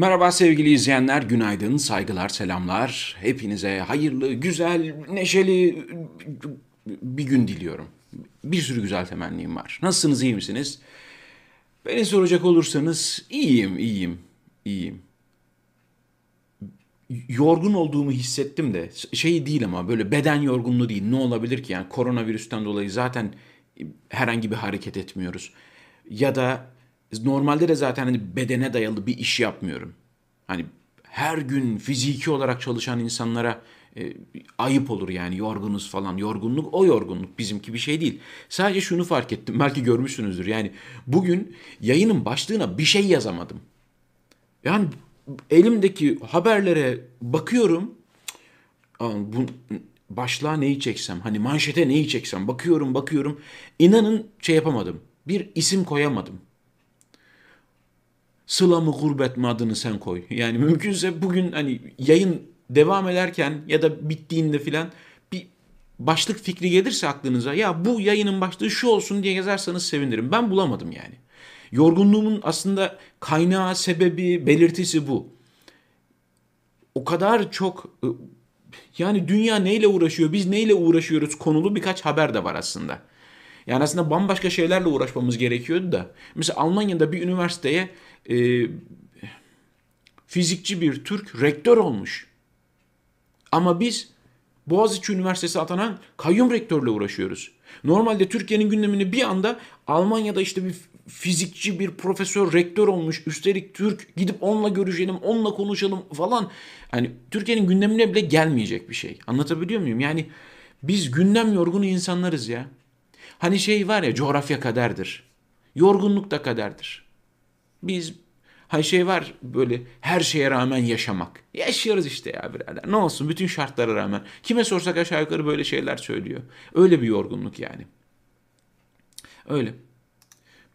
Merhaba sevgili izleyenler, günaydın, saygılar, selamlar. Hepinize hayırlı, güzel, neşeli bir gün diliyorum. Bir sürü güzel temennim var. Nasılsınız, iyi misiniz? Beni soracak olursanız iyiyim, iyiyim, iyiyim. Yorgun olduğumu hissettim de şey değil ama böyle beden yorgunluğu değil. Ne olabilir ki yani koronavirüsten dolayı zaten herhangi bir hareket etmiyoruz. Ya da normalde de zaten hani bedene dayalı bir iş yapmıyorum. Hani her gün fiziki olarak çalışan insanlara e, ayıp olur yani yorgunuz falan. Yorgunluk o yorgunluk bizimki bir şey değil. Sadece şunu fark ettim belki görmüşsünüzdür. Yani bugün yayının başlığına bir şey yazamadım. Yani elimdeki haberlere bakıyorum. Bu başlığa neyi çeksem, hani manşete neyi çeksem bakıyorum bakıyorum. İnanın şey yapamadım. Bir isim koyamadım. Sıla mı gurbet mi adını sen koy. Yani mümkünse bugün hani yayın devam ederken ya da bittiğinde filan bir başlık fikri gelirse aklınıza ya bu yayının başlığı şu olsun diye yazarsanız sevinirim. Ben bulamadım yani. Yorgunluğumun aslında kaynağı, sebebi, belirtisi bu. O kadar çok yani dünya neyle uğraşıyor, biz neyle uğraşıyoruz konulu birkaç haber de var aslında. Yani aslında bambaşka şeylerle uğraşmamız gerekiyordu da. Mesela Almanya'da bir üniversiteye e, fizikçi bir Türk rektör olmuş. Ama biz Boğaziçi Üniversitesi atanan kayyum rektörle uğraşıyoruz. Normalde Türkiye'nin gündemini bir anda Almanya'da işte bir fizikçi bir profesör rektör olmuş. Üstelik Türk gidip onunla görüşelim, onunla konuşalım falan. Yani Türkiye'nin gündemine bile gelmeyecek bir şey. Anlatabiliyor muyum? Yani biz gündem yorgunu insanlarız ya. Hani şey var ya coğrafya kaderdir. Yorgunluk da kaderdir. Biz Hani şey var böyle her şeye rağmen yaşamak. Yaşıyoruz işte ya birader. Ne olsun bütün şartlara rağmen. Kime sorsak aşağı yukarı böyle şeyler söylüyor. Öyle bir yorgunluk yani. Öyle.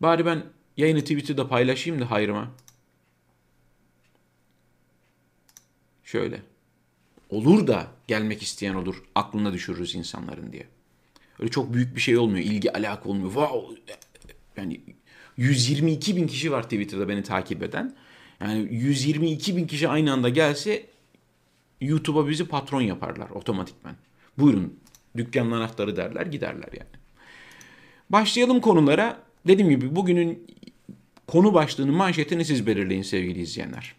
Bari ben yayını Twitter'da paylaşayım da hayrıma. Şöyle. Olur da gelmek isteyen olur. Aklına düşürürüz insanların diye. Öyle çok büyük bir şey olmuyor. İlgi alaka olmuyor. Wow. Yani 122 bin kişi var Twitter'da beni takip eden. Yani 122 bin kişi aynı anda gelse YouTube'a bizi patron yaparlar otomatikman. Buyurun dükkanın anahtarı derler giderler yani. Başlayalım konulara. Dediğim gibi bugünün konu başlığının manşetini siz belirleyin sevgili izleyenler.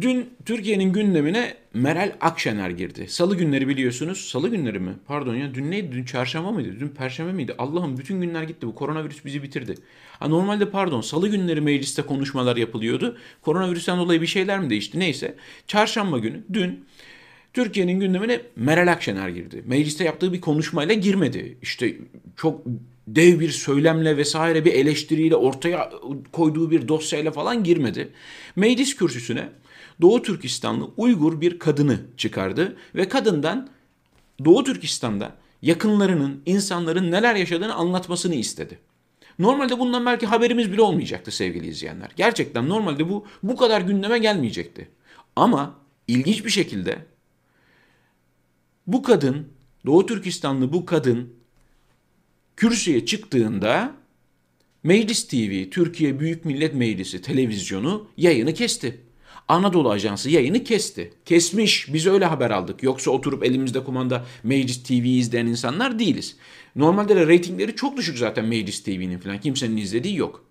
Dün Türkiye'nin gündemine Meral Akşener girdi. Salı günleri biliyorsunuz. Salı günleri mi? Pardon ya dün neydi? Dün çarşamba mıydı? Dün perşembe miydi? Allah'ım bütün günler gitti. Bu koronavirüs bizi bitirdi. Ha, normalde pardon salı günleri mecliste konuşmalar yapılıyordu. Koronavirüsten dolayı bir şeyler mi değişti? Neyse. Çarşamba günü dün Türkiye'nin gündemine Meral Akşener girdi. Mecliste yaptığı bir konuşmayla girmedi. İşte çok dev bir söylemle vesaire bir eleştiriyle ortaya koyduğu bir dosyayla falan girmedi. Meclis kürsüsüne Doğu Türkistanlı Uygur bir kadını çıkardı ve kadından Doğu Türkistan'da yakınlarının, insanların neler yaşadığını anlatmasını istedi. Normalde bundan belki haberimiz bile olmayacaktı sevgili izleyenler. Gerçekten normalde bu bu kadar gündeme gelmeyecekti. Ama ilginç bir şekilde bu kadın, Doğu Türkistanlı bu kadın kürsüye çıktığında Meclis TV, Türkiye Büyük Millet Meclisi televizyonu yayını kesti. Anadolu Ajansı yayını kesti. Kesmiş. Biz öyle haber aldık. Yoksa oturup elimizde kumanda Meclis TV izleyen insanlar değiliz. Normalde de reytingleri çok düşük zaten Meclis TV'nin falan. Kimsenin izlediği yok.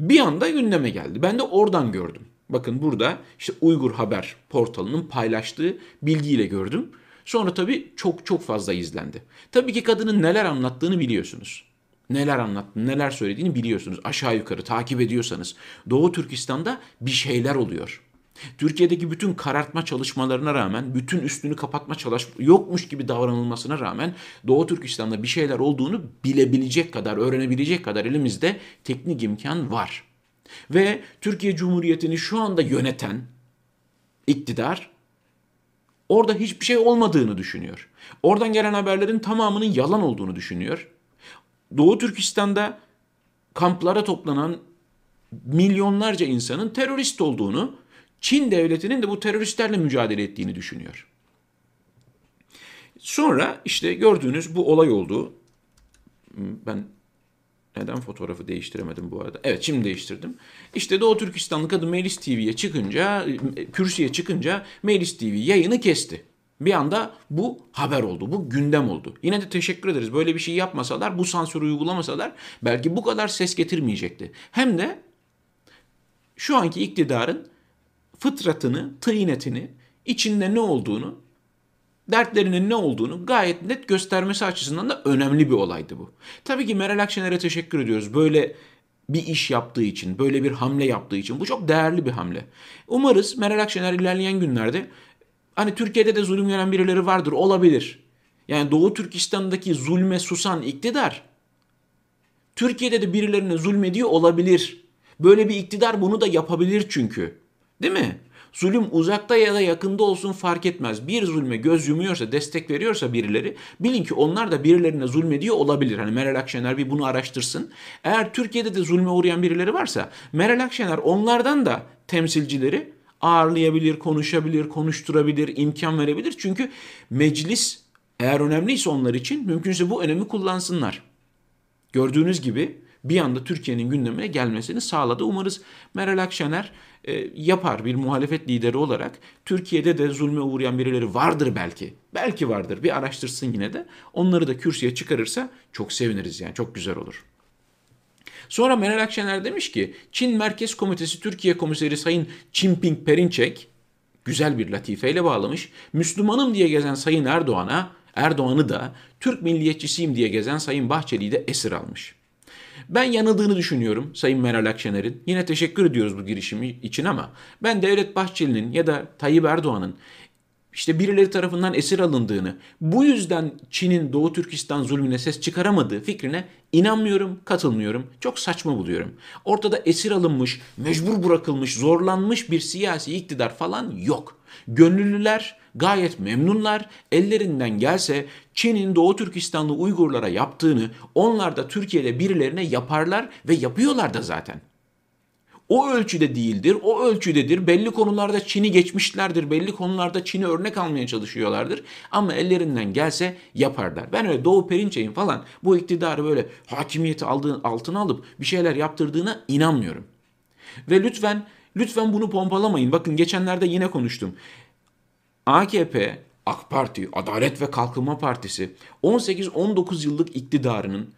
Bir anda gündeme geldi. Ben de oradan gördüm. Bakın burada işte Uygur Haber portalının paylaştığı bilgiyle gördüm. Sonra tabii çok çok fazla izlendi. Tabii ki kadının neler anlattığını biliyorsunuz neler anlattığını, neler söylediğini biliyorsunuz. Aşağı yukarı takip ediyorsanız. Doğu Türkistan'da bir şeyler oluyor. Türkiye'deki bütün karartma çalışmalarına rağmen, bütün üstünü kapatma çalış yokmuş gibi davranılmasına rağmen Doğu Türkistan'da bir şeyler olduğunu bilebilecek kadar, öğrenebilecek kadar elimizde teknik imkan var. Ve Türkiye Cumhuriyeti'ni şu anda yöneten iktidar orada hiçbir şey olmadığını düşünüyor. Oradan gelen haberlerin tamamının yalan olduğunu düşünüyor Doğu Türkistan'da kamplara toplanan milyonlarca insanın terörist olduğunu, Çin devletinin de bu teröristlerle mücadele ettiğini düşünüyor. Sonra işte gördüğünüz bu olay oldu. Ben Neden fotoğrafı değiştiremedim bu arada? Evet şimdi değiştirdim. İşte Doğu Türkistanlı kadın Melis TV'ye çıkınca, kürsüye çıkınca Melis TV yayını kesti. Bir anda bu haber oldu, bu gündem oldu. Yine de teşekkür ederiz. Böyle bir şey yapmasalar, bu sansürü uygulamasalar belki bu kadar ses getirmeyecekti. Hem de şu anki iktidarın fıtratını, tıynetini, içinde ne olduğunu, dertlerinin ne olduğunu gayet net göstermesi açısından da önemli bir olaydı bu. Tabii ki Meral Akşener'e teşekkür ediyoruz. Böyle bir iş yaptığı için, böyle bir hamle yaptığı için. Bu çok değerli bir hamle. Umarız Meral Akşener ilerleyen günlerde hani Türkiye'de de zulüm gören birileri vardır, olabilir. Yani Doğu Türkistan'daki zulme susan iktidar Türkiye'de de birilerine zulmediyor olabilir. Böyle bir iktidar bunu da yapabilir çünkü. Değil mi? Zulüm uzakta ya da yakında olsun fark etmez. Bir zulme göz yumuyorsa, destek veriyorsa birileri bilin ki onlar da birilerine zulmediyor olabilir. Hani Meral Akşener bir bunu araştırsın. Eğer Türkiye'de de zulme uğrayan birileri varsa Meral Akşener onlardan da temsilcileri ağırlayabilir, konuşabilir, konuşturabilir, imkan verebilir. Çünkü meclis eğer önemliyse onlar için mümkünse bu önemi kullansınlar. Gördüğünüz gibi bir anda Türkiye'nin gündemine gelmesini sağladı. Umarız Meral Akşener e, yapar bir muhalefet lideri olarak. Türkiye'de de zulme uğrayan birileri vardır belki. Belki vardır. Bir araştırsın yine de. Onları da kürsüye çıkarırsa çok seviniriz yani. Çok güzel olur. Sonra Meral Akşener demiş ki Çin Merkez Komitesi Türkiye Komiseri Sayın Çinping Perinçek güzel bir latifeyle bağlamış. Müslümanım diye gezen Sayın Erdoğan'a Erdoğan'ı da Türk milliyetçisiyim diye gezen Sayın Bahçeli'yi de esir almış. Ben yanıldığını düşünüyorum Sayın Meral Akşener'in. Yine teşekkür ediyoruz bu girişimi için ama ben Devlet Bahçeli'nin ya da Tayyip Erdoğan'ın işte birileri tarafından esir alındığını, bu yüzden Çin'in Doğu Türkistan zulmüne ses çıkaramadığı fikrine inanmıyorum, katılmıyorum. Çok saçma buluyorum. Ortada esir alınmış, mecbur bırakılmış, zorlanmış bir siyasi iktidar falan yok. Gönüllüler gayet memnunlar. Ellerinden gelse Çin'in Doğu Türkistanlı Uygurlara yaptığını onlar da Türkiye'de birilerine yaparlar ve yapıyorlar da zaten. O ölçüde değildir, o ölçüdedir. Belli konularda Çin'i geçmişlerdir, belli konularda Çin'i örnek almaya çalışıyorlardır. Ama ellerinden gelse yaparlar. Ben öyle Doğu Perinçek'in falan bu iktidarı böyle hakimiyeti aldığı, altına alıp bir şeyler yaptırdığına inanmıyorum. Ve lütfen, lütfen bunu pompalamayın. Bakın geçenlerde yine konuştum. AKP, AK Parti, Adalet ve Kalkınma Partisi 18-19 yıllık iktidarının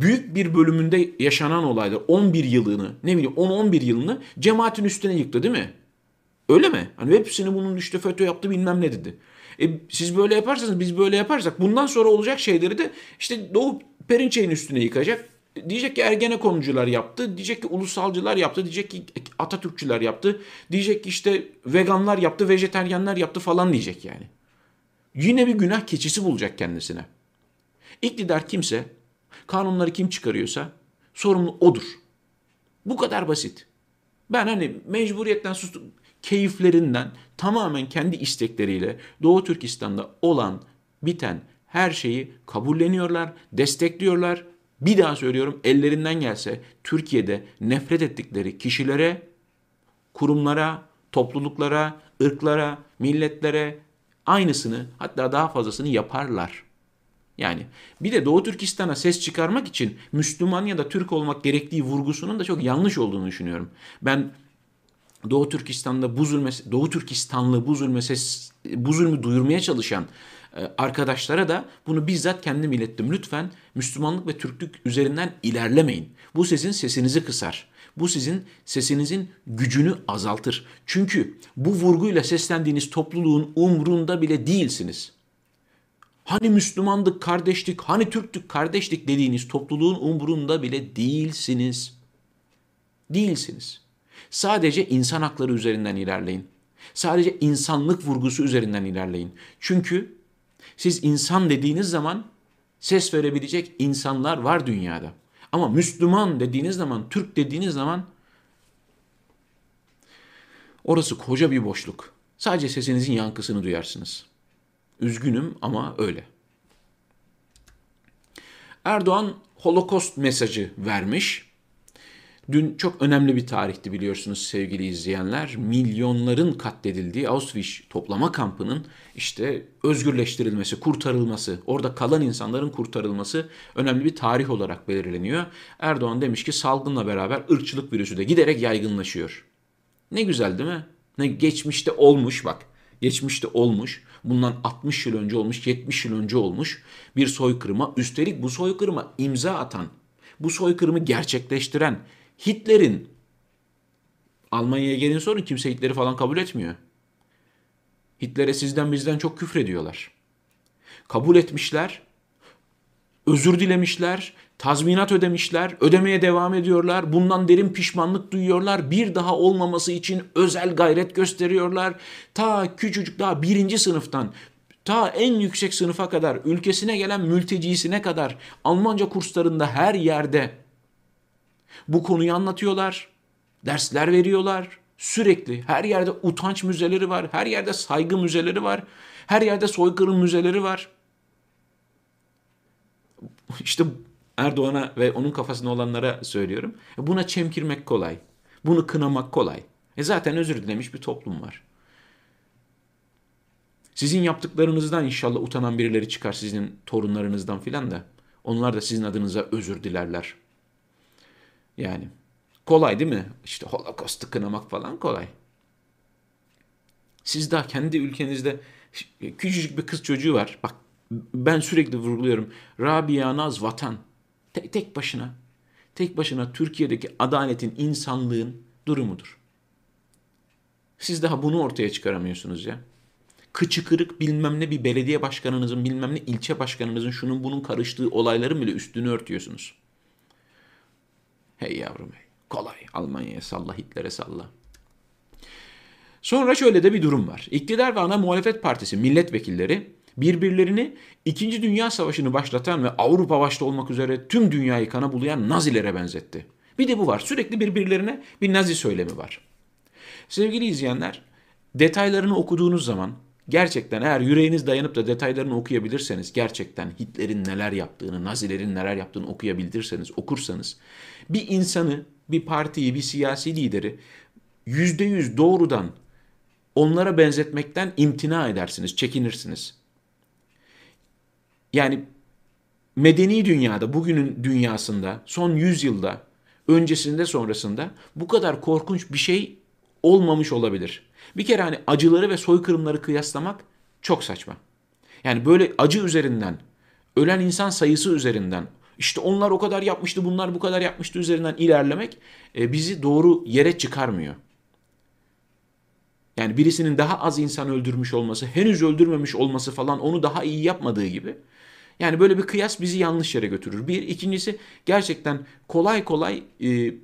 büyük bir bölümünde yaşanan olaylar 11 yılını ne bileyim 10-11 yılını cemaatin üstüne yıktı değil mi? Öyle mi? Hani hepsini bunun işte FETÖ yaptı bilmem ne dedi. E, siz böyle yaparsanız biz böyle yaparsak bundan sonra olacak şeyleri de işte Doğu Perinçek'in üstüne yıkacak. Diyecek ki Ergenekoncular yaptı, diyecek ki ulusalcılar yaptı, diyecek ki Atatürkçüler yaptı, diyecek ki işte veganlar yaptı, vejeteryanlar yaptı falan diyecek yani. Yine bir günah keçisi bulacak kendisine. İktidar kimse, kanunları kim çıkarıyorsa sorumlu odur. Bu kadar basit. Ben hani mecburiyetten sustum, keyiflerinden tamamen kendi istekleriyle Doğu Türkistan'da olan, biten her şeyi kabulleniyorlar, destekliyorlar bir daha söylüyorum ellerinden gelse Türkiye'de nefret ettikleri kişilere, kurumlara, topluluklara, ırklara, milletlere aynısını hatta daha fazlasını yaparlar. Yani bir de Doğu Türkistan'a ses çıkarmak için Müslüman ya da Türk olmak gerektiği vurgusunun da çok yanlış olduğunu düşünüyorum. Ben Doğu Türkistan'da bu zulme, Doğu Türkistanlı bu zulme ses, bu zulmü duyurmaya çalışan ee, arkadaşlara da bunu bizzat kendim ilettim. Lütfen Müslümanlık ve Türklük üzerinden ilerlemeyin. Bu sizin sesinizi kısar. Bu sizin sesinizin gücünü azaltır. Çünkü bu vurguyla seslendiğiniz topluluğun umrunda bile değilsiniz. Hani Müslümandık, kardeşlik, hani Türktük, kardeşlik dediğiniz topluluğun umrunda bile değilsiniz. Değilsiniz. Sadece insan hakları üzerinden ilerleyin. Sadece insanlık vurgusu üzerinden ilerleyin. Çünkü siz insan dediğiniz zaman ses verebilecek insanlar var dünyada. Ama Müslüman dediğiniz zaman, Türk dediğiniz zaman orası koca bir boşluk. Sadece sesinizin yankısını duyarsınız. Üzgünüm ama öyle. Erdoğan Holocaust mesajı vermiş. Dün çok önemli bir tarihti biliyorsunuz sevgili izleyenler. Milyonların katledildiği Auschwitz toplama kampının işte özgürleştirilmesi, kurtarılması, orada kalan insanların kurtarılması önemli bir tarih olarak belirleniyor. Erdoğan demiş ki salgınla beraber ırkçılık virüsü de giderek yaygınlaşıyor. Ne güzel değil mi? Ne geçmişte olmuş bak. Geçmişte olmuş. Bundan 60 yıl önce olmuş, 70 yıl önce olmuş bir soykırıma. Üstelik bu soykırıma imza atan, bu soykırımı gerçekleştiren Hitler'in Almanya'ya gelin sorun kimse Hitler'i falan kabul etmiyor. Hitler'e sizden bizden çok küfrediyorlar. Kabul etmişler, özür dilemişler, tazminat ödemişler, ödemeye devam ediyorlar. Bundan derin pişmanlık duyuyorlar. Bir daha olmaması için özel gayret gösteriyorlar. Ta küçücük daha birinci sınıftan ta en yüksek sınıfa kadar, ülkesine gelen mültecisine kadar Almanca kurslarında her yerde bu konuyu anlatıyorlar. Dersler veriyorlar. Sürekli her yerde utanç müzeleri var. Her yerde saygı müzeleri var. Her yerde soykırım müzeleri var. İşte Erdoğan'a ve onun kafasında olanlara söylüyorum. Buna çemkirmek kolay. Bunu kınamak kolay. E zaten özür dilemiş bir toplum var. Sizin yaptıklarınızdan inşallah utanan birileri çıkar sizin torunlarınızdan filan da. Onlar da sizin adınıza özür dilerler. Yani kolay değil mi? İşte holokostu kınamak falan kolay. Siz daha kendi ülkenizde küçücük bir kız çocuğu var. Bak ben sürekli vurguluyorum. Rabia Naz vatan. Tek, başına. Tek başına Türkiye'deki adaletin, insanlığın durumudur. Siz daha bunu ortaya çıkaramıyorsunuz ya. Kıçı kırık bilmem ne bir belediye başkanınızın, bilmem ne ilçe başkanınızın şunun bunun karıştığı olayların bile üstünü örtüyorsunuz. Hey yavrum hey. Kolay. Almanya'ya salla, Hitler'e salla. Sonra şöyle de bir durum var. İktidar ve ana muhalefet partisi milletvekilleri birbirlerini İkinci Dünya Savaşı'nı başlatan ve Avrupa başta olmak üzere tüm dünyayı kana bulayan Nazilere benzetti. Bir de bu var. Sürekli birbirlerine bir Nazi söylemi var. Sevgili izleyenler, detaylarını okuduğunuz zaman gerçekten eğer yüreğiniz dayanıp da detaylarını okuyabilirseniz, gerçekten Hitler'in neler yaptığını, Nazilerin neler yaptığını okuyabilirseniz, okursanız bir insanı, bir partiyi, bir siyasi lideri yüzde yüz doğrudan onlara benzetmekten imtina edersiniz, çekinirsiniz. Yani medeni dünyada, bugünün dünyasında, son yüzyılda, öncesinde sonrasında bu kadar korkunç bir şey olmamış olabilir. Bir kere hani acıları ve soykırımları kıyaslamak çok saçma. Yani böyle acı üzerinden, ölen insan sayısı üzerinden, işte onlar o kadar yapmıştı, bunlar bu kadar yapmıştı üzerinden ilerlemek e, bizi doğru yere çıkarmıyor. Yani birisinin daha az insan öldürmüş olması, henüz öldürmemiş olması falan onu daha iyi yapmadığı gibi. Yani böyle bir kıyas bizi yanlış yere götürür. Bir, ikincisi gerçekten kolay kolay e,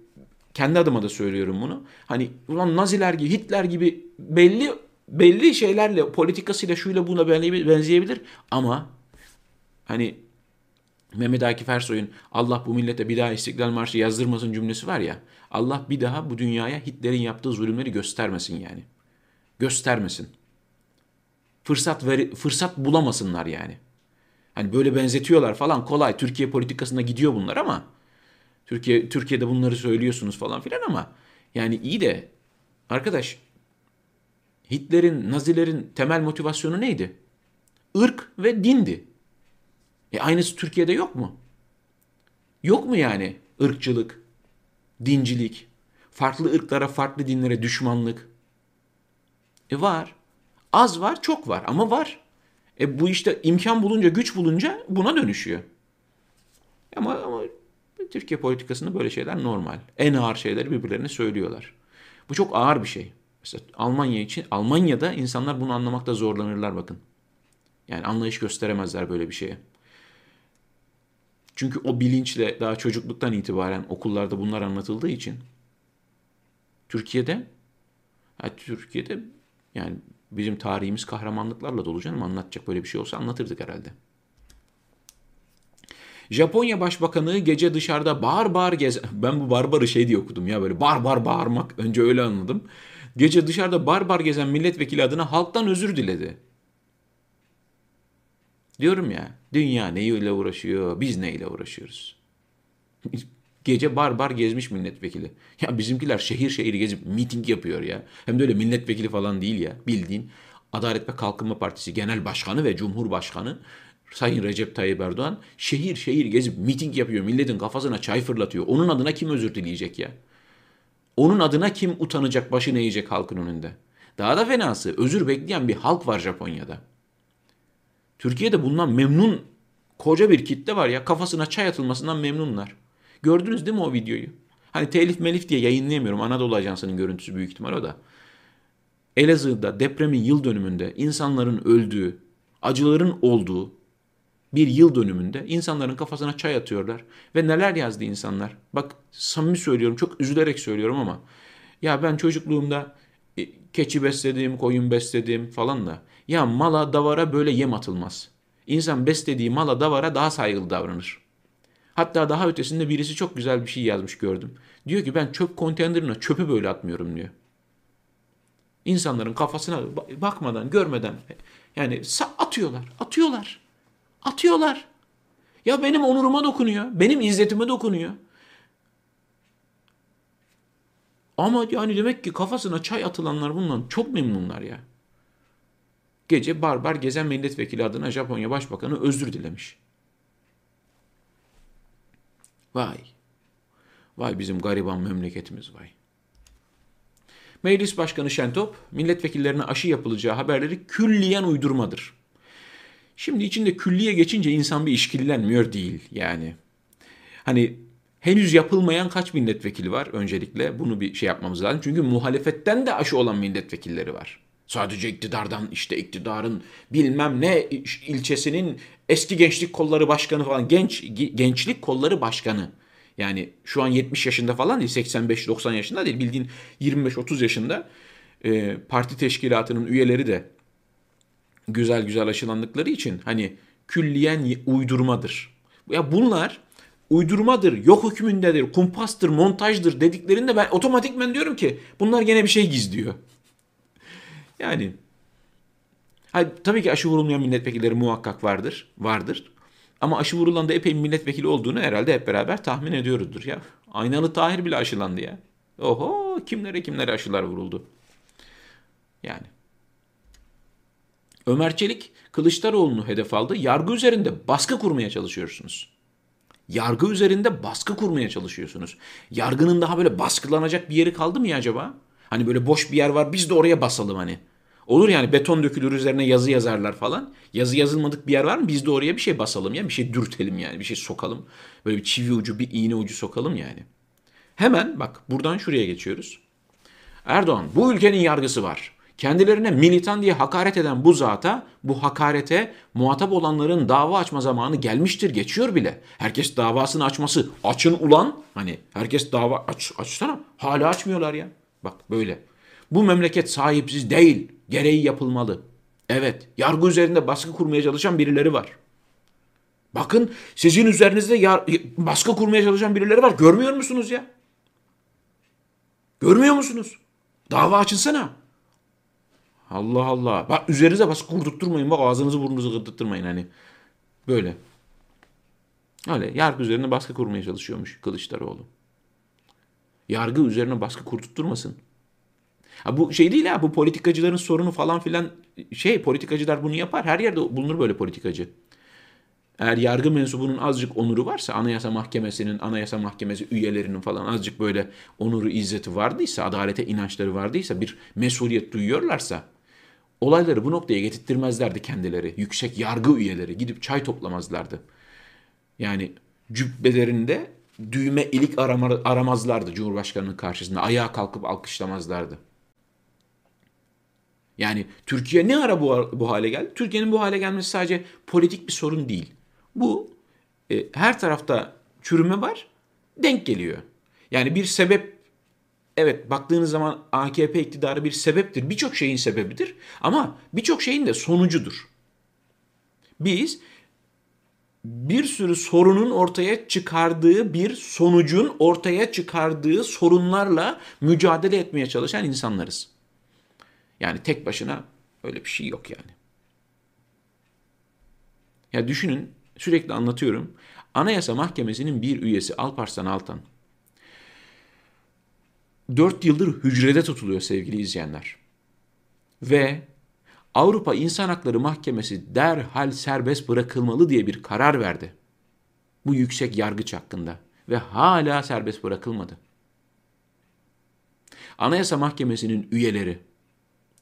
kendi adıma da söylüyorum bunu. Hani ulan Naziler gibi, Hitler gibi belli belli şeylerle, politikasıyla şuyla buna benzeyebilir ama hani Mehmet Akif Ersoy'un Allah bu millete bir daha İstiklal Marşı yazdırmasın cümlesi var ya. Allah bir daha bu dünyaya Hitler'in yaptığı zulümleri göstermesin yani. Göstermesin. Fırsat ver, fırsat bulamasınlar yani. Hani böyle benzetiyorlar falan kolay. Türkiye politikasında gidiyor bunlar ama Türkiye Türkiye'de bunları söylüyorsunuz falan filan ama yani iyi de arkadaş Hitler'in, Nazilerin temel motivasyonu neydi? Irk ve dindi. E aynısı Türkiye'de yok mu? Yok mu yani ırkçılık, dincilik, farklı ırklara, farklı dinlere düşmanlık? E var. Az var, çok var ama var. E bu işte imkan bulunca, güç bulunca buna dönüşüyor. Ama, ama Türkiye politikasında böyle şeyler normal. En ağır şeyleri birbirlerine söylüyorlar. Bu çok ağır bir şey. Mesela Almanya için, Almanya'da insanlar bunu anlamakta zorlanırlar bakın. Yani anlayış gösteremezler böyle bir şeye. Çünkü o bilinçle daha çocukluktan itibaren okullarda bunlar anlatıldığı için Türkiye'de yani Türkiye'de yani bizim tarihimiz kahramanlıklarla dolu canım anlatacak böyle bir şey olsa anlatırdık herhalde. Japonya Başbakanı gece dışarıda bar bar gez... Ben bu barbarı şey diye okudum ya böyle bar bar bağırmak. Önce öyle anladım. Gece dışarıda bar bar gezen milletvekili adına halktan özür diledi. Diyorum ya dünya neyle uğraşıyor biz neyle uğraşıyoruz. Gece bar bar gezmiş milletvekili. Ya bizimkiler şehir şehir gezip miting yapıyor ya. Hem de öyle milletvekili falan değil ya. Bildiğin Adalet ve Kalkınma Partisi Genel Başkanı ve Cumhurbaşkanı Sayın Recep Tayyip Erdoğan şehir şehir gezip miting yapıyor. Milletin kafasına çay fırlatıyor. Onun adına kim özür dileyecek ya? Onun adına kim utanacak, başını eğecek halkın önünde? Daha da fenası özür bekleyen bir halk var Japonya'da. Türkiye'de bundan memnun koca bir kitle var ya kafasına çay atılmasından memnunlar. Gördünüz değil mi o videoyu? Hani telif melif diye yayınlayamıyorum. Anadolu Ajansı'nın görüntüsü büyük ihtimal o da. Elazığ'da depremin yıl dönümünde insanların öldüğü, acıların olduğu bir yıl dönümünde insanların kafasına çay atıyorlar. Ve neler yazdı insanlar? Bak samimi söylüyorum, çok üzülerek söylüyorum ama ya ben çocukluğumda e, keçi besledim, koyun besledim falan da ya mala davara böyle yem atılmaz. İnsan beslediği mala davara daha saygılı davranır. Hatta daha ötesinde birisi çok güzel bir şey yazmış gördüm. Diyor ki ben çöp konteynerine çöpü böyle atmıyorum diyor. İnsanların kafasına bakmadan, görmeden yani atıyorlar, atıyorlar, atıyorlar. Ya benim onuruma dokunuyor, benim izzetime dokunuyor. Ama yani demek ki kafasına çay atılanlar bundan çok memnunlar ya. Gece barbar gezen milletvekili adına Japonya Başbakanı özür dilemiş. Vay. Vay bizim gariban memleketimiz vay. Meclis Başkanı Şentop, milletvekillerine aşı yapılacağı haberleri külliyen uydurmadır. Şimdi içinde külliye geçince insan bir işkillenmiyor değil yani. Hani henüz yapılmayan kaç milletvekili var öncelikle bunu bir şey yapmamız lazım. Çünkü muhalefetten de aşı olan milletvekilleri var. Sadece iktidardan işte iktidarın bilmem ne ilçesinin eski gençlik kolları başkanı falan genç gençlik kolları başkanı. Yani şu an 70 yaşında falan değil 85-90 yaşında değil bildiğin 25-30 yaşında e, parti teşkilatının üyeleri de güzel güzel aşılandıkları için hani külliyen uydurmadır. Ya bunlar uydurmadır, yok hükmündedir, kumpastır, montajdır dediklerinde ben otomatikmen diyorum ki bunlar gene bir şey gizliyor. Yani hayır, tabii ki aşı vurulmayan milletvekilleri muhakkak vardır. Vardır. Ama aşı vurulan da epey milletvekili olduğunu herhalde hep beraber tahmin ediyoruzdur ya. Aynalı Tahir bile aşılandı ya. Oho kimlere kimlere aşılar vuruldu. Yani. Ömer Çelik Kılıçdaroğlu'nu hedef aldı. Yargı üzerinde baskı kurmaya çalışıyorsunuz. Yargı üzerinde baskı kurmaya çalışıyorsunuz. Yargının daha böyle baskılanacak bir yeri kaldı mı ya acaba? Hani böyle boş bir yer var biz de oraya basalım hani. Olur yani beton dökülür üzerine yazı yazarlar falan. Yazı yazılmadık bir yer var mı? Biz de oraya bir şey basalım ya. Bir şey dürtelim yani. Bir şey sokalım. Böyle bir çivi ucu, bir iğne ucu sokalım yani. Hemen bak buradan şuraya geçiyoruz. Erdoğan bu ülkenin yargısı var. Kendilerine militan diye hakaret eden bu zata, bu hakarete muhatap olanların dava açma zamanı gelmiştir, geçiyor bile. Herkes davasını açması, açın ulan. Hani herkes dava aç, açsana. Hala açmıyorlar ya. Bak böyle. Bu memleket sahipsiz değil. Gereği yapılmalı. Evet, yargı üzerinde baskı kurmaya çalışan birileri var. Bakın sizin üzerinizde yar- baskı kurmaya çalışan birileri var. Görmüyor musunuz ya? Görmüyor musunuz? Dava açılsana. Allah Allah. Bak üzerinize baskı kurdurtturmayın. Bak ağzınızı burnunuzu gıdıttırmayın hani. Böyle. Öyle yargı üzerine baskı kurmaya çalışıyormuş Kılıçdaroğlu. Yargı üzerine baskı kurdurtturmasın. Ha bu şey değil ha bu politikacıların sorunu falan filan şey politikacılar bunu yapar. Her yerde bulunur böyle politikacı. Eğer yargı mensubunun azıcık onuru varsa anayasa mahkemesinin, anayasa mahkemesi üyelerinin falan azıcık böyle onuru, izzeti vardıysa, adalete inançları vardıysa, bir mesuliyet duyuyorlarsa olayları bu noktaya getirttirmezlerdi kendileri. Yüksek yargı üyeleri gidip çay toplamazlardı. Yani cübbelerinde düğme ilik arama, aramazlardı Cumhurbaşkanı'nın karşısında. Ayağa kalkıp alkışlamazlardı. Yani Türkiye ne ara bu, bu hale geldi? Türkiye'nin bu hale gelmesi sadece politik bir sorun değil. Bu e, her tarafta çürüme var, denk geliyor. Yani bir sebep evet baktığınız zaman AKP iktidarı bir sebeptir. Birçok şeyin sebebidir ama birçok şeyin de sonucudur. Biz bir sürü sorunun ortaya çıkardığı bir sonucun ortaya çıkardığı sorunlarla mücadele etmeye çalışan insanlarız. Yani tek başına öyle bir şey yok yani. Ya düşünün sürekli anlatıyorum. Anayasa Mahkemesi'nin bir üyesi Alparslan Altan 4 yıldır hücrede tutuluyor sevgili izleyenler. Ve Avrupa İnsan Hakları Mahkemesi derhal serbest bırakılmalı diye bir karar verdi. Bu yüksek yargıç hakkında ve hala serbest bırakılmadı. Anayasa Mahkemesi'nin üyeleri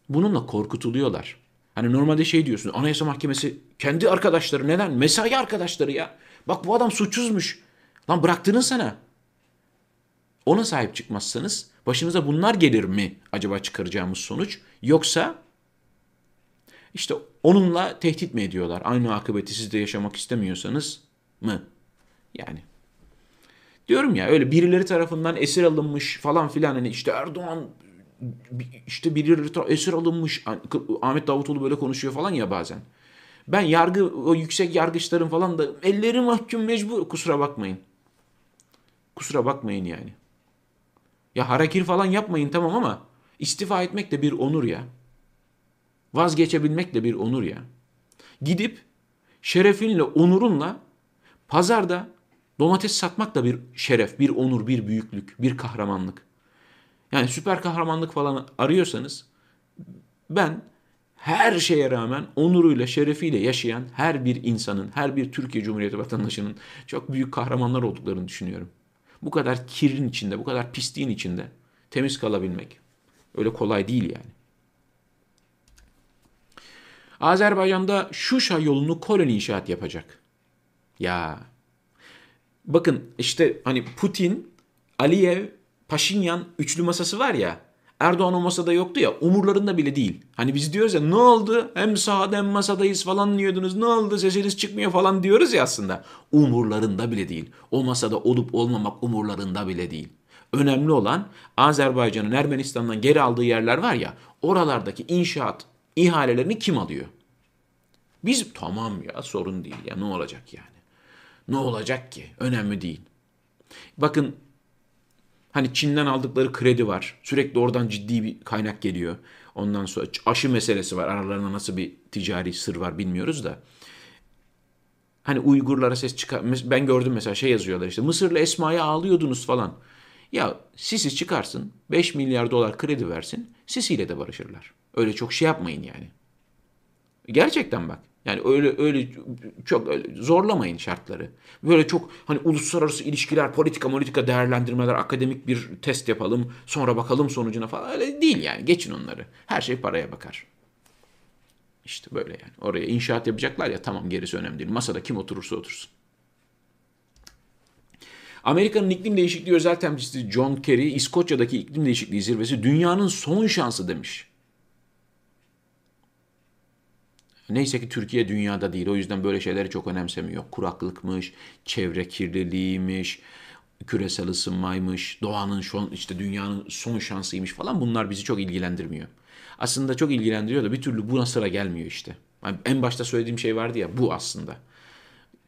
bununla korkutuluyorlar. Hani normalde şey diyorsun Anayasa Mahkemesi kendi arkadaşları neden? Mesai arkadaşları ya. Bak bu adam suçsuzmuş. Lan bıraktınız sana. Ona sahip çıkmazsanız başınıza bunlar gelir mi acaba çıkaracağımız sonuç? Yoksa işte onunla tehdit mi ediyorlar? Aynı akıbeti siz de yaşamak istemiyorsanız mı? Yani diyorum ya öyle birileri tarafından esir alınmış falan filan hani işte Erdoğan işte birileri esir alınmış Ahmet Davutoğlu böyle konuşuyor falan ya bazen. Ben yargı o yüksek yargıçların falan da elleri mahkum mecbur kusura bakmayın. Kusura bakmayın yani. Ya harakir falan yapmayın tamam ama istifa etmek de bir onur ya. Vazgeçebilmek de bir onur ya. Gidip şerefinle, onurunla pazarda domates satmak da bir şeref, bir onur, bir büyüklük, bir kahramanlık. Yani süper kahramanlık falan arıyorsanız ben her şeye rağmen onuruyla, şerefiyle yaşayan her bir insanın, her bir Türkiye Cumhuriyeti vatandaşının çok büyük kahramanlar olduklarını düşünüyorum. Bu kadar kirin içinde, bu kadar pisliğin içinde temiz kalabilmek öyle kolay değil yani. Azerbaycan'da Şuşa yolunu koloni inşaat yapacak. Ya bakın işte hani Putin, Aliyev, Paşinyan üçlü masası var ya. Erdoğan o masada yoktu ya umurlarında bile değil. Hani biz diyoruz ya ne oldu hem sahada hem masadayız falan diyordunuz ne oldu sesiniz çıkmıyor falan diyoruz ya aslında. Umurlarında bile değil. O masada olup olmamak umurlarında bile değil. Önemli olan Azerbaycan'ın Ermenistan'dan geri aldığı yerler var ya oralardaki inşaat ihalelerini kim alıyor? Biz tamam ya sorun değil ya ne olacak yani. Ne olacak ki? Önemli değil. Bakın Hani Çin'den aldıkları kredi var. Sürekli oradan ciddi bir kaynak geliyor. Ondan sonra aşı meselesi var. Aralarında nasıl bir ticari sır var bilmiyoruz da. Hani Uygurlara ses çıkar. Ben gördüm mesela şey yazıyorlar işte Mısır'la Esma'ya ağlıyordunuz falan. Ya Sisi çıkarsın 5 milyar dolar kredi versin Sisi ile de barışırlar. Öyle çok şey yapmayın yani. Gerçekten bak. Yani öyle öyle çok öyle zorlamayın şartları. Böyle çok hani uluslararası ilişkiler, politika, politika değerlendirmeler, akademik bir test yapalım, sonra bakalım sonucuna falan öyle değil yani. Geçin onları. Her şey paraya bakar. İşte böyle yani. Oraya inşaat yapacaklar ya tamam gerisi önemli değil. Masada kim oturursa otursun. Amerika'nın iklim değişikliği özel temsilcisi John Kerry, İskoçya'daki iklim değişikliği zirvesi dünyanın son şansı demiş. Neyse ki Türkiye dünyada değil. O yüzden böyle şeyleri çok önemsemiyor. Kuraklıkmış, çevre kirliliğiymiş, küresel ısınmaymış, doğanın son işte dünyanın son şansıymış falan bunlar bizi çok ilgilendirmiyor. Aslında çok ilgilendiriyor da bir türlü buna sıra gelmiyor işte. Yani en başta söylediğim şey vardı ya bu aslında.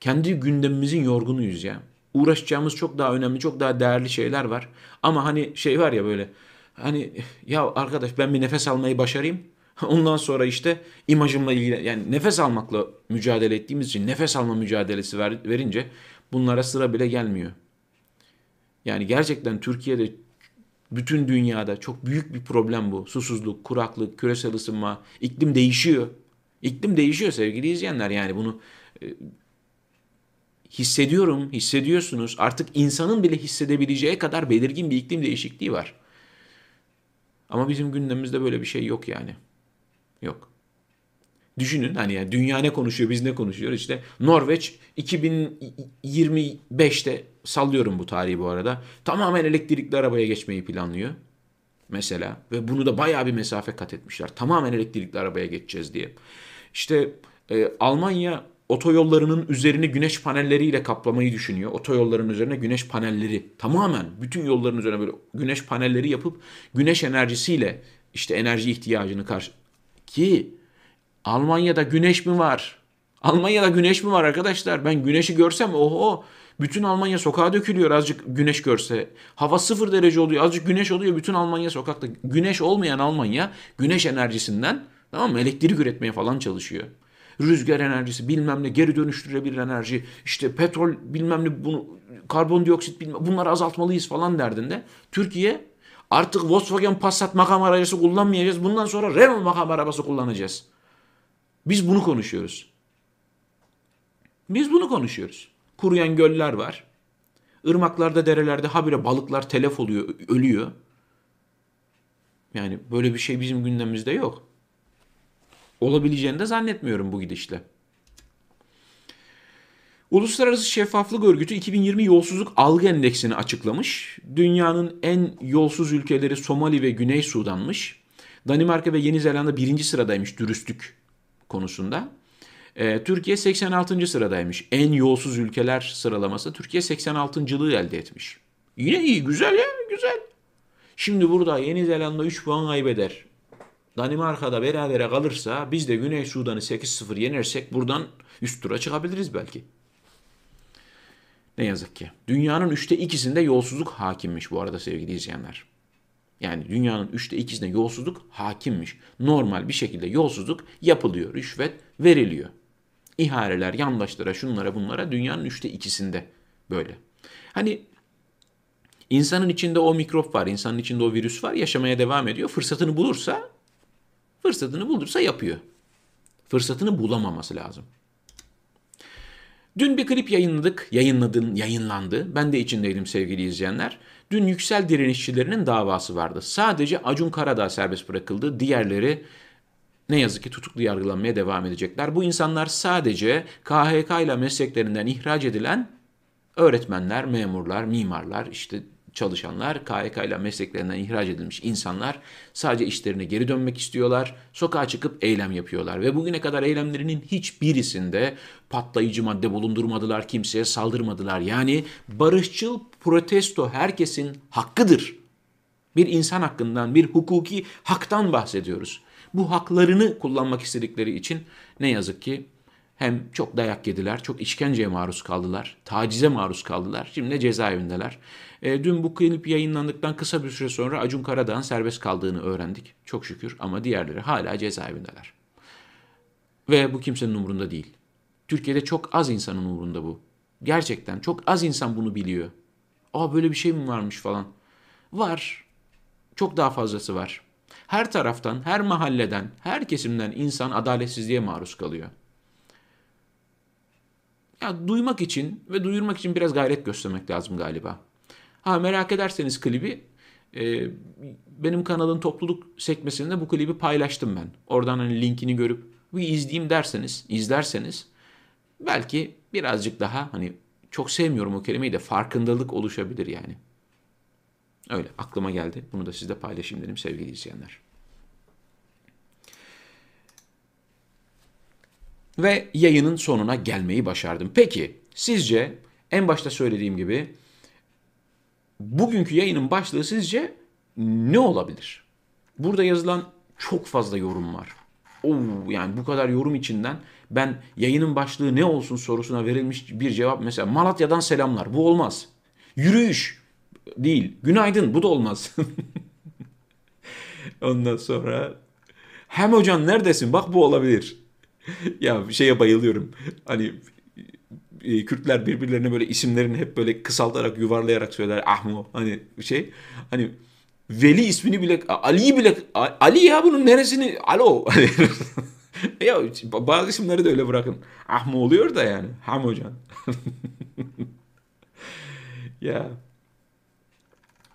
Kendi gündemimizin yorgunuyuz ya. Uğraşacağımız çok daha önemli, çok daha değerli şeyler var. Ama hani şey var ya böyle hani ya arkadaş ben bir nefes almayı başarayım. Ondan sonra işte imajımla ilgili yani nefes almakla mücadele ettiğimiz için nefes alma mücadelesi ver, verince bunlara sıra bile gelmiyor. Yani gerçekten Türkiye'de bütün dünyada çok büyük bir problem bu. Susuzluk, kuraklık, küresel ısınma, iklim değişiyor. İklim değişiyor sevgili izleyenler yani bunu e, hissediyorum, hissediyorsunuz. Artık insanın bile hissedebileceği kadar belirgin bir iklim değişikliği var. Ama bizim gündemimizde böyle bir şey yok yani. Yok. Düşünün hani yani dünya ne konuşuyor biz ne konuşuyoruz işte Norveç 2025'te sallıyorum bu tarihi bu arada tamamen elektrikli arabaya geçmeyi planlıyor mesela ve bunu da bayağı bir mesafe kat etmişler tamamen elektrikli arabaya geçeceğiz diye. İşte e, Almanya otoyollarının üzerini güneş panelleriyle kaplamayı düşünüyor. Otoyolların üzerine güneş panelleri tamamen bütün yolların üzerine böyle güneş panelleri yapıp güneş enerjisiyle işte enerji ihtiyacını karşı ki Almanya'da güneş mi var? Almanya'da güneş mi var arkadaşlar? Ben güneşi görsem oho bütün Almanya sokağa dökülüyor azıcık güneş görse. Hava sıfır derece oluyor azıcık güneş oluyor bütün Almanya sokakta. Güneş olmayan Almanya güneş enerjisinden tamam mı elektrik üretmeye falan çalışıyor. Rüzgar enerjisi bilmem ne geri dönüştürebilir enerji işte petrol bilmem ne bunu karbondioksit bilmem bunları azaltmalıyız falan derdinde. Türkiye Artık Volkswagen Passat makam aracısı kullanmayacağız. Bundan sonra Renault makam arabası kullanacağız. Biz bunu konuşuyoruz. Biz bunu konuşuyoruz. Kuruyan göller var. Irmaklarda, derelerde habire balıklar telef oluyor, ölüyor. Yani böyle bir şey bizim gündemimizde yok. Olabileceğini de zannetmiyorum bu gidişle. Uluslararası Şeffaflık Örgütü 2020 yolsuzluk algı endeksini açıklamış. Dünyanın en yolsuz ülkeleri Somali ve Güney Sudan'mış. Danimarka ve Yeni Zelanda birinci sıradaymış dürüstlük konusunda. Ee, Türkiye 86. sıradaymış. En yolsuz ülkeler sıralaması Türkiye 86.lığı elde etmiş. Yine iyi, güzel ya, güzel. Şimdi burada Yeni Zelanda 3 puan kaybeder. Danimarka'da berabere kalırsa biz de Güney Sudan'ı 8-0 yenersek buradan üst tura çıkabiliriz belki. Ne yazık ki. Dünyanın üçte ikisinde yolsuzluk hakimmiş bu arada sevgili izleyenler. Yani dünyanın üçte ikisinde yolsuzluk hakimmiş. Normal bir şekilde yolsuzluk yapılıyor, rüşvet veriliyor. İhaleler, yandaşlara, şunlara bunlara dünyanın üçte ikisinde böyle. Hani insanın içinde o mikrop var, insanın içinde o virüs var, yaşamaya devam ediyor. Fırsatını bulursa, fırsatını bulursa yapıyor. Fırsatını bulamaması lazım. Dün bir klip yayınladık, yayınladın, yayınlandı. Ben de içindeydim sevgili izleyenler. Dün Yüksel direnişçilerinin davası vardı. Sadece Acun Karadağ serbest bırakıldı. Diğerleri ne yazık ki tutuklu yargılanmaya devam edecekler. Bu insanlar sadece KHK ile mesleklerinden ihraç edilen öğretmenler, memurlar, mimarlar, işte çalışanlar, KYK ile mesleklerinden ihraç edilmiş insanlar sadece işlerine geri dönmek istiyorlar. Sokağa çıkıp eylem yapıyorlar ve bugüne kadar eylemlerinin hiçbirisinde patlayıcı madde bulundurmadılar, kimseye saldırmadılar. Yani barışçıl protesto herkesin hakkıdır. Bir insan hakkından, bir hukuki haktan bahsediyoruz. Bu haklarını kullanmak istedikleri için ne yazık ki hem çok dayak yediler, çok işkenceye maruz kaldılar, tacize maruz kaldılar. Şimdi de cezaevindeler. E, dün bu klip yayınlandıktan kısa bir süre sonra Acun Karadağ'ın serbest kaldığını öğrendik. Çok şükür ama diğerleri hala cezaevindeler. Ve bu kimsenin umurunda değil. Türkiye'de çok az insanın umurunda bu. Gerçekten çok az insan bunu biliyor. Aa böyle bir şey mi varmış falan. Var. Çok daha fazlası var. Her taraftan, her mahalleden, her kesimden insan adaletsizliğe maruz kalıyor. Ya duymak için ve duyurmak için biraz gayret göstermek lazım galiba. Ha merak ederseniz klibi e, benim kanalın topluluk sekmesinde bu klibi paylaştım ben. Oradan hani linkini görüp bir izleyeyim derseniz, izlerseniz belki birazcık daha hani çok sevmiyorum o kelimeyi de farkındalık oluşabilir yani. Öyle aklıma geldi. Bunu da sizle paylaşayım dedim sevgili izleyenler. Ve yayının sonuna gelmeyi başardım. Peki sizce en başta söylediğim gibi bugünkü yayının başlığı sizce ne olabilir? Burada yazılan çok fazla yorum var. Oo, yani bu kadar yorum içinden ben yayının başlığı ne olsun sorusuna verilmiş bir cevap mesela Malatya'dan selamlar. Bu olmaz. Yürüyüş değil. Günaydın bu da olmaz. Ondan sonra hem hocam neredesin? Bak bu olabilir. ya şeye bayılıyorum. Hani e, Kürtler birbirlerine böyle isimlerini hep böyle kısaltarak yuvarlayarak söyler. Ahmo hani şey hani Veli ismini bile Ali'yi bile Ali ya bunun neresini alo ya bazı isimleri de öyle bırakın. Ahmo oluyor da yani. Ham hocam. ya.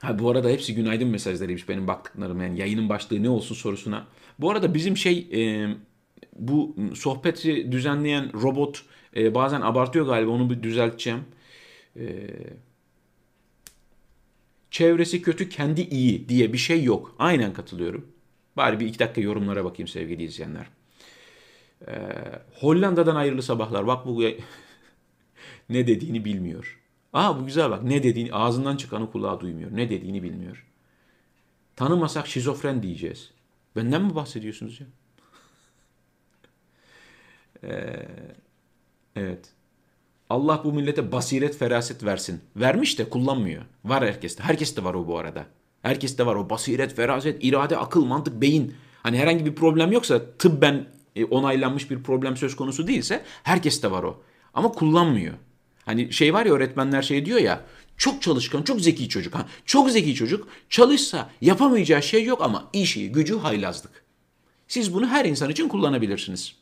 Ha bu arada hepsi günaydın mesajlarıymış benim baktıklarım yani yayının başlığı ne olsun sorusuna. Bu arada bizim şey e, bu sohbeti düzenleyen robot e, bazen abartıyor galiba onu bir düzelteceğim. E, çevresi kötü kendi iyi diye bir şey yok. Aynen katılıyorum. Bari bir iki dakika yorumlara bakayım sevgili izleyenler. E, Hollanda'dan hayırlı sabahlar. Bak bu ne dediğini bilmiyor. Aa bu güzel bak ne dediğini ağzından çıkanı kulağı duymuyor. Ne dediğini bilmiyor. Tanımasak şizofren diyeceğiz. Benden mi bahsediyorsunuz ya? Ee, evet. Allah bu millete basiret, feraset versin. Vermiş de kullanmıyor. Var herkeste. Herkeste var o bu arada. Herkeste var o basiret, feraset, irade, akıl, mantık, beyin. Hani herhangi bir problem yoksa tıbben e, onaylanmış bir problem söz konusu değilse herkeste var o. Ama kullanmıyor. Hani şey var ya öğretmenler şey diyor ya Çok çalışkan, çok zeki çocuk. Ha, çok zeki çocuk çalışsa yapamayacağı şey yok ama işi, gücü haylazlık. Siz bunu her insan için kullanabilirsiniz.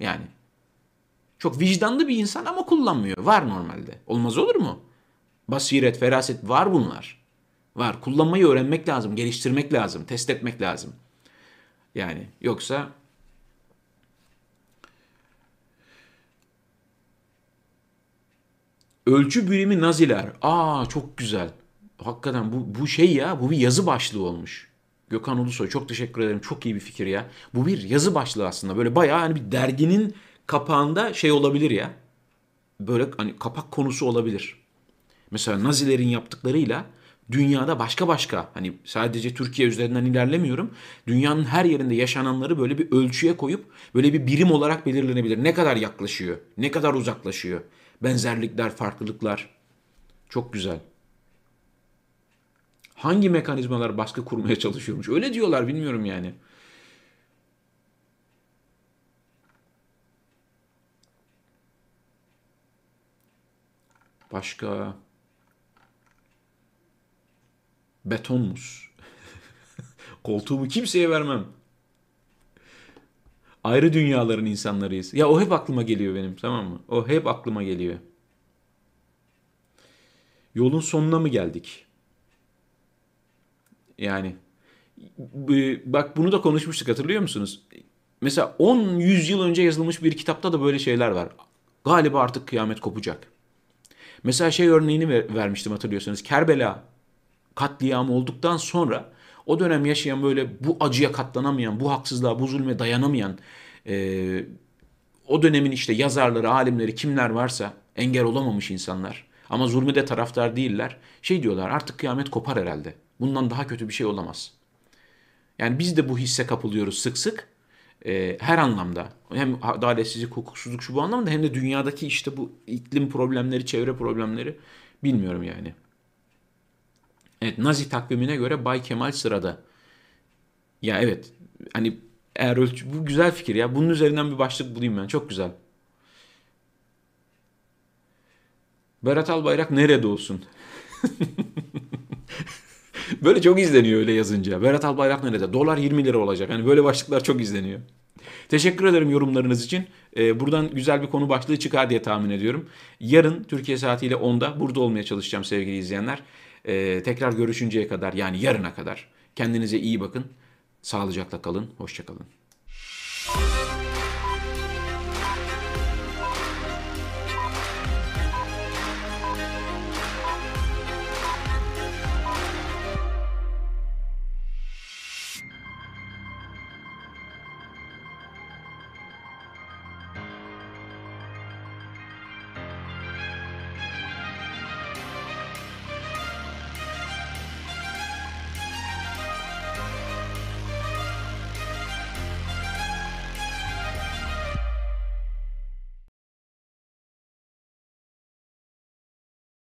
Yani çok vicdanlı bir insan ama kullanmıyor. Var normalde. Olmaz olur mu? Basiret, feraset var bunlar. Var. Kullanmayı öğrenmek lazım, geliştirmek lazım, test etmek lazım. Yani yoksa Ölçü birimi Naziler. Aa çok güzel. Hakikaten bu, bu şey ya bu bir yazı başlığı olmuş. Gökhan Ulusoy çok teşekkür ederim. Çok iyi bir fikir ya. Bu bir yazı başlığı aslında. Böyle bayağı hani bir derginin kapağında şey olabilir ya. Böyle hani kapak konusu olabilir. Mesela Nazilerin yaptıklarıyla dünyada başka başka hani sadece Türkiye üzerinden ilerlemiyorum. Dünyanın her yerinde yaşananları böyle bir ölçüye koyup böyle bir birim olarak belirlenebilir. Ne kadar yaklaşıyor, ne kadar uzaklaşıyor. Benzerlikler, farklılıklar. Çok güzel. Hangi mekanizmalar baskı kurmaya çalışıyormuş? Öyle diyorlar bilmiyorum yani. Başka betonmuş. Koltuğumu kimseye vermem. Ayrı dünyaların insanlarıyız. Ya o hep aklıma geliyor benim tamam mı? O hep aklıma geliyor. Yolun sonuna mı geldik? Yani bak bunu da konuşmuştuk hatırlıyor musunuz? Mesela 10-100 yıl önce yazılmış bir kitapta da böyle şeyler var. Galiba artık kıyamet kopacak. Mesela şey örneğini ver, vermiştim hatırlıyorsanız. Kerbela katliamı olduktan sonra o dönem yaşayan böyle bu acıya katlanamayan, bu haksızlığa, bu zulme dayanamayan e, o dönemin işte yazarları, alimleri kimler varsa engel olamamış insanlar ama zulmü de taraftar değiller. Şey diyorlar artık kıyamet kopar herhalde. Bundan daha kötü bir şey olamaz. Yani biz de bu hisse kapılıyoruz sık sık. E, her anlamda hem adaletsizlik, hukuksuzluk şu bu anlamda hem de dünyadaki işte bu iklim problemleri, çevre problemleri bilmiyorum yani. Evet Nazi takvimine göre Bay Kemal sırada. Ya evet hani eğer ölçü bu güzel fikir ya. Bunun üzerinden bir başlık bulayım ben. Çok güzel. Berat Albayrak nerede olsun? böyle çok izleniyor öyle yazınca. Berat Albayrak nerede? Dolar 20 lira olacak. Hani böyle başlıklar çok izleniyor. Teşekkür ederim yorumlarınız için. Ee, buradan güzel bir konu başlığı çıkar diye tahmin ediyorum. Yarın Türkiye saatiyle 10'da burada olmaya çalışacağım sevgili izleyenler. Ee, tekrar görüşünceye kadar yani yarına kadar kendinize iyi bakın. Sağlıcakla kalın. Hoşçakalın.